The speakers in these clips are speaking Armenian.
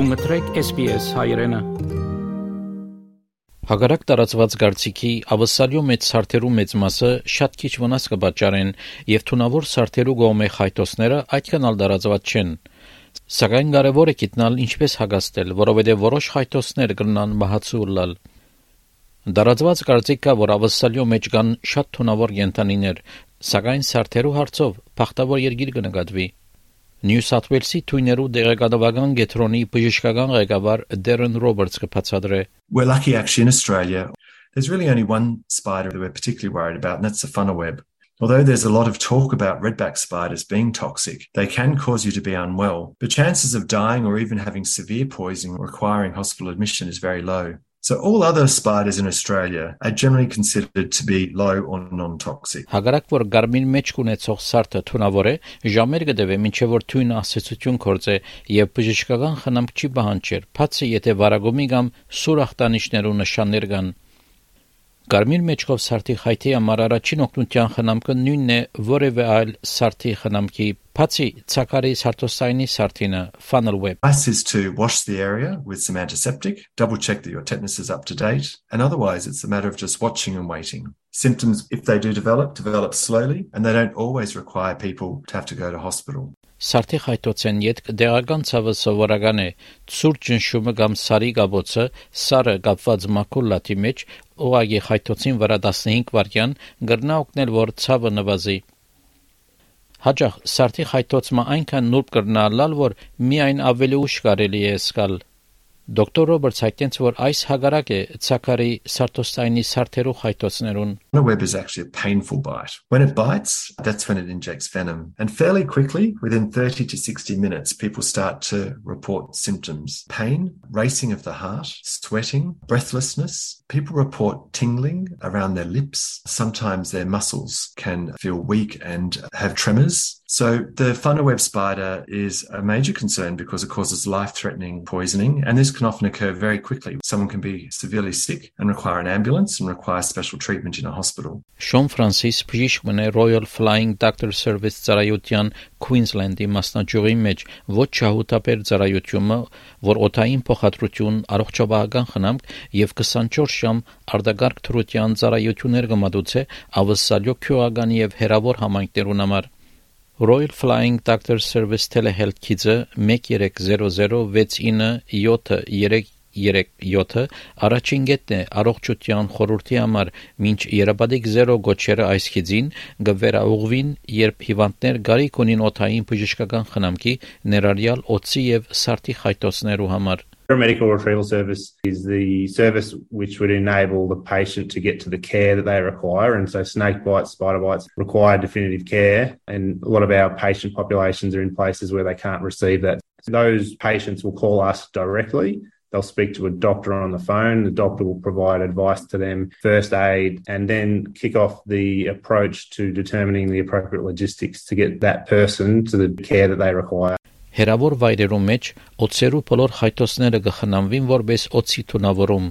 Դու մտրեք SPS հայրենը։ Հագարակ տարածված գարցիկի ավսալյո մեծ սարթերու մեծ մասը շատ քիչ վնաս կբաճարեն եւ թունավոր սարթերու գոմե խայտոսները այդքան ալ տարածված չեն։ Սակայն կարևոր է գիտնալ ինչպես հագաստել, որովհետեւ որոշ խայտոսներ կգնան մահացու լալ։ Դարածված կարծիքա, որ ավսալյո մեջ կան շատ թունավոր յենթանիներ, սակայն սարթերու հարցով փախտավոր երկիր կնկատվի։ Նյու Սաթ Ուելսի թույներու դեղեկատվական գետրոնի բժշկական ղեկավար Դերեն Ռոբերտսը բացատրե. We're lucky actually in Australia. There's really only one spider that we're particularly worried about, and that's the funnel web. Although there's a lot of talk about redback spiders being toxic, they can cause you to be unwell. The chances of dying or even having severe poisoning requiring hospital admission is very low. So all other spiders in Australia are generally considered to be low or non-toxic. Հագարակ որ գարմին մեջ կունեցող սարտը թունավոր է, ժամեր կդեվե մինչև որ թույն ասեցություն կորձե եւ բժշկական խնամք չի բանջեր, բացի եթե վարագոմի կամ սուր ախտանիշներու նշաններ կան։ Կարմիր մեջքով սարտի խայթի համար առաջին օգնության խնամքը նույնն է որևէ այլ սարտի խնամքի բացի ցակարի սարտոսայնի սարտինը funnel web Advice is to wash the area with some antiseptic, double check that your tetanus is up to date, and otherwise it's a matter of just watching and waiting. Symptoms, if they do develop, develop slowly, and they don't always require people to have to go to hospital. Սարտի խայտոցեն յետք դեղական ցավը սովորական է ցուրտ ճնշումը կամ սարի գաբոցը սարը կապված մակուլատի մեջ ուղագի խայտոցին վրա 15 վայրկյան գրնա օգնել որ ցավը նվազի Հաջող սարտի խայտոցը այնքան նուրբ կրնալալ որ միայն ավելի ուշ կարելի է սկալ Դոկտոր Ռոբերտս հայտնեց, որ այս հագարակ է ցակարի սարտոստայնի սարթերու խայտոցներուն։ The web is actually a painful bite. When it bites, that's when it injects venom. And fairly quickly, within 30 to 60 minutes, people start to report symptoms. Pain, racing of the heart, sweating, breathlessness. People report tingling around their lips. Sometimes their muscles can feel weak and have tremors. So the funnel web spider is a major concern because it causes life-threatening poisoning, and this can often occur very quickly. Someone can be severely sick and require an ambulance and require special treatment in a hospital. Շոն Ֆրանսիս բժիշկն է Royal Flying Doctor Service ծառայության Queensland-ի մասնաճյուղի մեջ ոչ շահութաբեր ծառայությունը, որ օթային փոխադրություն, առողջապահական խնամք եւ 24 ժամ արդագարգ թրության ծառայություններ կմատուցե ավսալյո քյուղական եւ հերավոր համայնքներուն համար։ Royal Flying Doctor Service Telehealth Kids-ը 1300697337-ը առաջին գետն է առողջության խորհրդի համար մինչ երաբադիկ 0 գոչերը այս քիզին գվերաուղվին երբ հիվանդներ գարիք ունին օթային բժշկական խնամքի ներառյալ օծի եւ սարտի խայտոցներու համար Paramedical retrieval service is the service which would enable the patient to get to the care that they require. And so snake bites, spider bites require definitive care. And a lot of our patient populations are in places where they can't receive that. So those patients will call us directly. They'll speak to a doctor on the phone. The doctor will provide advice to them, first aid, and then kick off the approach to determining the appropriate logistics to get that person to the care that they require. Հերավոր վայրերում մեջ օծերու բոլոր խայտոցները կխնամվին որպես օծի թունավորում,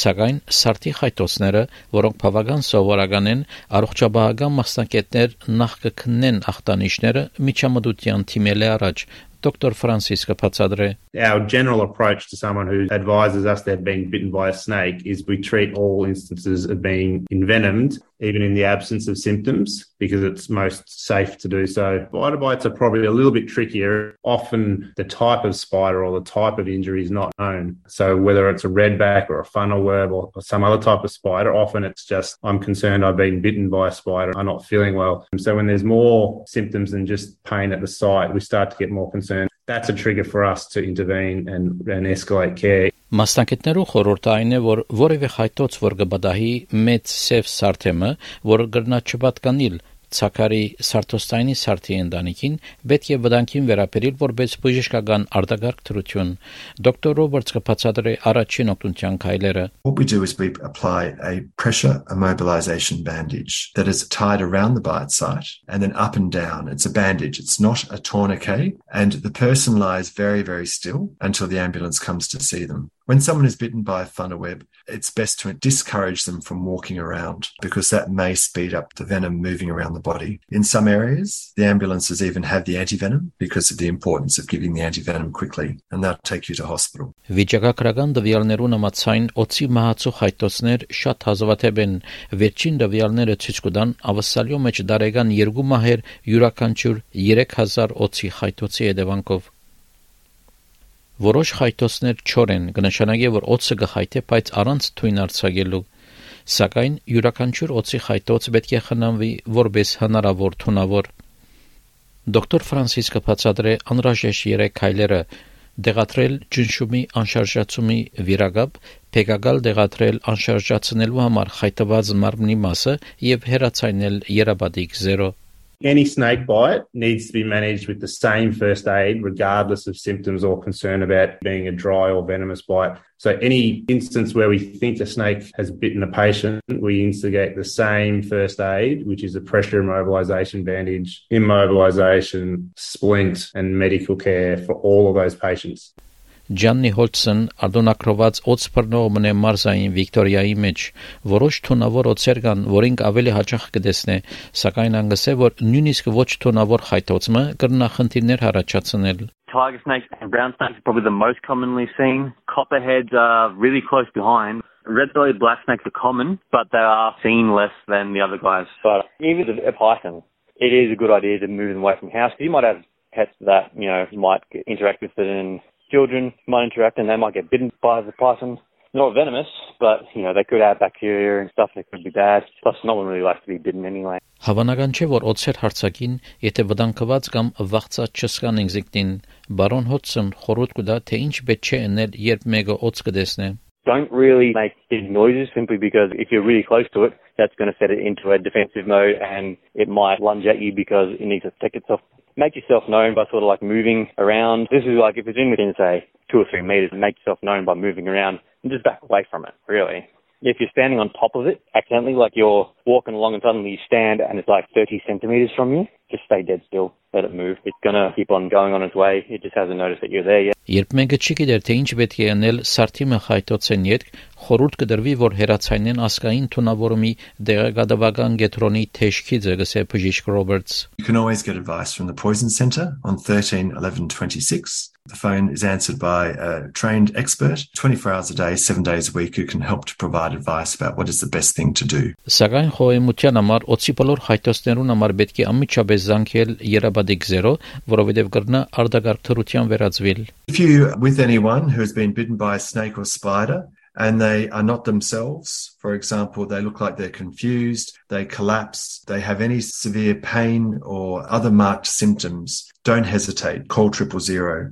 սակայն սարտի խայտոցները, որոնք բավական սովորական են, առողջապահական մասնակետներ նախ կքննեն ախտանիշները միջամտության թիմել է առաջ, Dr. Francis Capazzadre. Our general approach to someone who advises us they've been bitten by a snake is we treat all instances of being envenomed, even in the absence of symptoms, because it's most safe to do so. Spider bites are probably a little bit trickier. Often the type of spider or the type of injury is not known. So whether it's a redback or a funnel web or, or some other type of spider, often it's just, I'm concerned I've been bitten by a spider. I'm not feeling well. So when there's more symptoms than just pain at the site, we start to get more concerned that's a trigger for us to intervene and, and escalate care. Մասնակիցներու խորհուրդը այն է, որ որևէ խայտոց որ կբադահի մեծ սև սարթեմը, որ գրնա չպատկանիլ ցակարի սարտոստայնի սարտի ընտանիքին պետք է վտանգին վերաբերել որպես բժշկական արտագարկ թրություն դոկտոր ռոբերտսը բացատրե առաջին օգնության քայլերը. What we do is we apply a pressure immobilization bandage that is tied around the bite site and then up and down. It's a bandage. It's not a tourniquet. And the person lies very very still until the ambulance comes to see them When someone is bitten by a funnel web, it's best to discourage them from walking around because that may speed up the venom moving around the body. In some areas, the ambulances even have the antivenom because of the importance of giving the antivenom quickly, and they'll take you to hospital. Վիճակագրական դվյալներու նամացային օծի մահացու հայտոցներ շատ հազվադեպ են վերջին դվյալները ցույց կտան ավսալյո մեջ դարեգան երկու մահեր յուրաքանչյուր 3000 օծի հայտոցի հետևանքով Որոշ խայտոցներ չոր են, կնշանակի, որ օծը կխայտե, բայց առանց թույն արձակելու։ Սակայն յուրաքանչյուր օծի խայտոց պետք է խնամվի որպես հնարավոր թունավոր։ Դոկտոր Ֆրանսիսկը բացատրե անհրաժեշտ երեք քայլերը. դեղատրել ջնշումի անշարժացումի վիրագապ, փեգագալ դեղատրել անշարժացնելու համար խայտված մարմնի մասը եւ հերացայնել երաբադիկ 0 Any snake bite needs to be managed with the same first aid, regardless of symptoms or concern about being a dry or venomous bite. So, any instance where we think a snake has bitten a patient, we instigate the same first aid, which is a pressure immobilization bandage, immobilization, splint, and medical care for all of those patients. Ջաննի Հոլցն արտոնակրված օծ բռնողն է մարզային Վիկտորիայի մեջ որոշ թունավոր օծեր կան, որին ավելի հաճախ կտեսնե, սակայն անգսե որ նույնիսկ ոչ թունավոր խայտոցը կրնա խնդիրներ առաջացնել Tiger snakes and brown snakes are probably the most commonly seen. Copperheads are really close behind. Red-bellied black snakes are common, but they are seen less than the other guys. But even a python, it is a good idea to move them away from house. You might have pets that, you know, you might interact with it and children might interact and they might get bitten by the python. Not venomous, but you know they could have bacteria and stuff that could be bad. Plus, no one really likes to be bitten anyway. Հավանական չէ, որ օծեր հարցակին, եթե վտանգված կամ վախծած չսկան ինձիկտին, բարոն Հոդսոն խորհուրդ կտա, թե ինչ պետք է անել, երբ մեկը օծ կտեսնե։ Don't really make big noises simply because if you're really close to it, that's going to set it into a defensive mode and it might lunge at you because it needs to protect itself make yourself known by sort of like moving around. This is like if it's in within, say, two or three meters, make yourself known by moving around and just back away from it, really. If you're standing on top of it accidentally, like you're walking along and suddenly you stand and it's like 30 centimeters from you, just stay dead still. Let it move. It's gonna keep on going on its way. It just hasn't noticed that you're there yet. Երբ մեկը չի գիտեր թե ինչ պետք է անել սարտիմը խայտոցեն յետք, խորուրդ կդրվի, որ հերացայնեն ասկային թունավորումի դեղագադավական գետրոնի թեշքիձը գսե բժիշկ Roberts. You can always get advice from the Poison Centre on 13 11 26 The phone is answered by a trained expert 24 hours a day, 7 days a week who can help to provide advice about what is the best thing to do. Սակայն խոհեմության համար օծի բոլոր հայտոսներուն համար պետք է ամիջապես զանգել երաբադիկ 0, որովհետև կրնա արդագարգ թրության վերածվել։ If you with anyone who has been bitten by a snake or spider and they are not themselves. For example, they look like they're confused, they collapse, they have any severe pain or other marked symptoms. Don't hesitate. Call triple zero.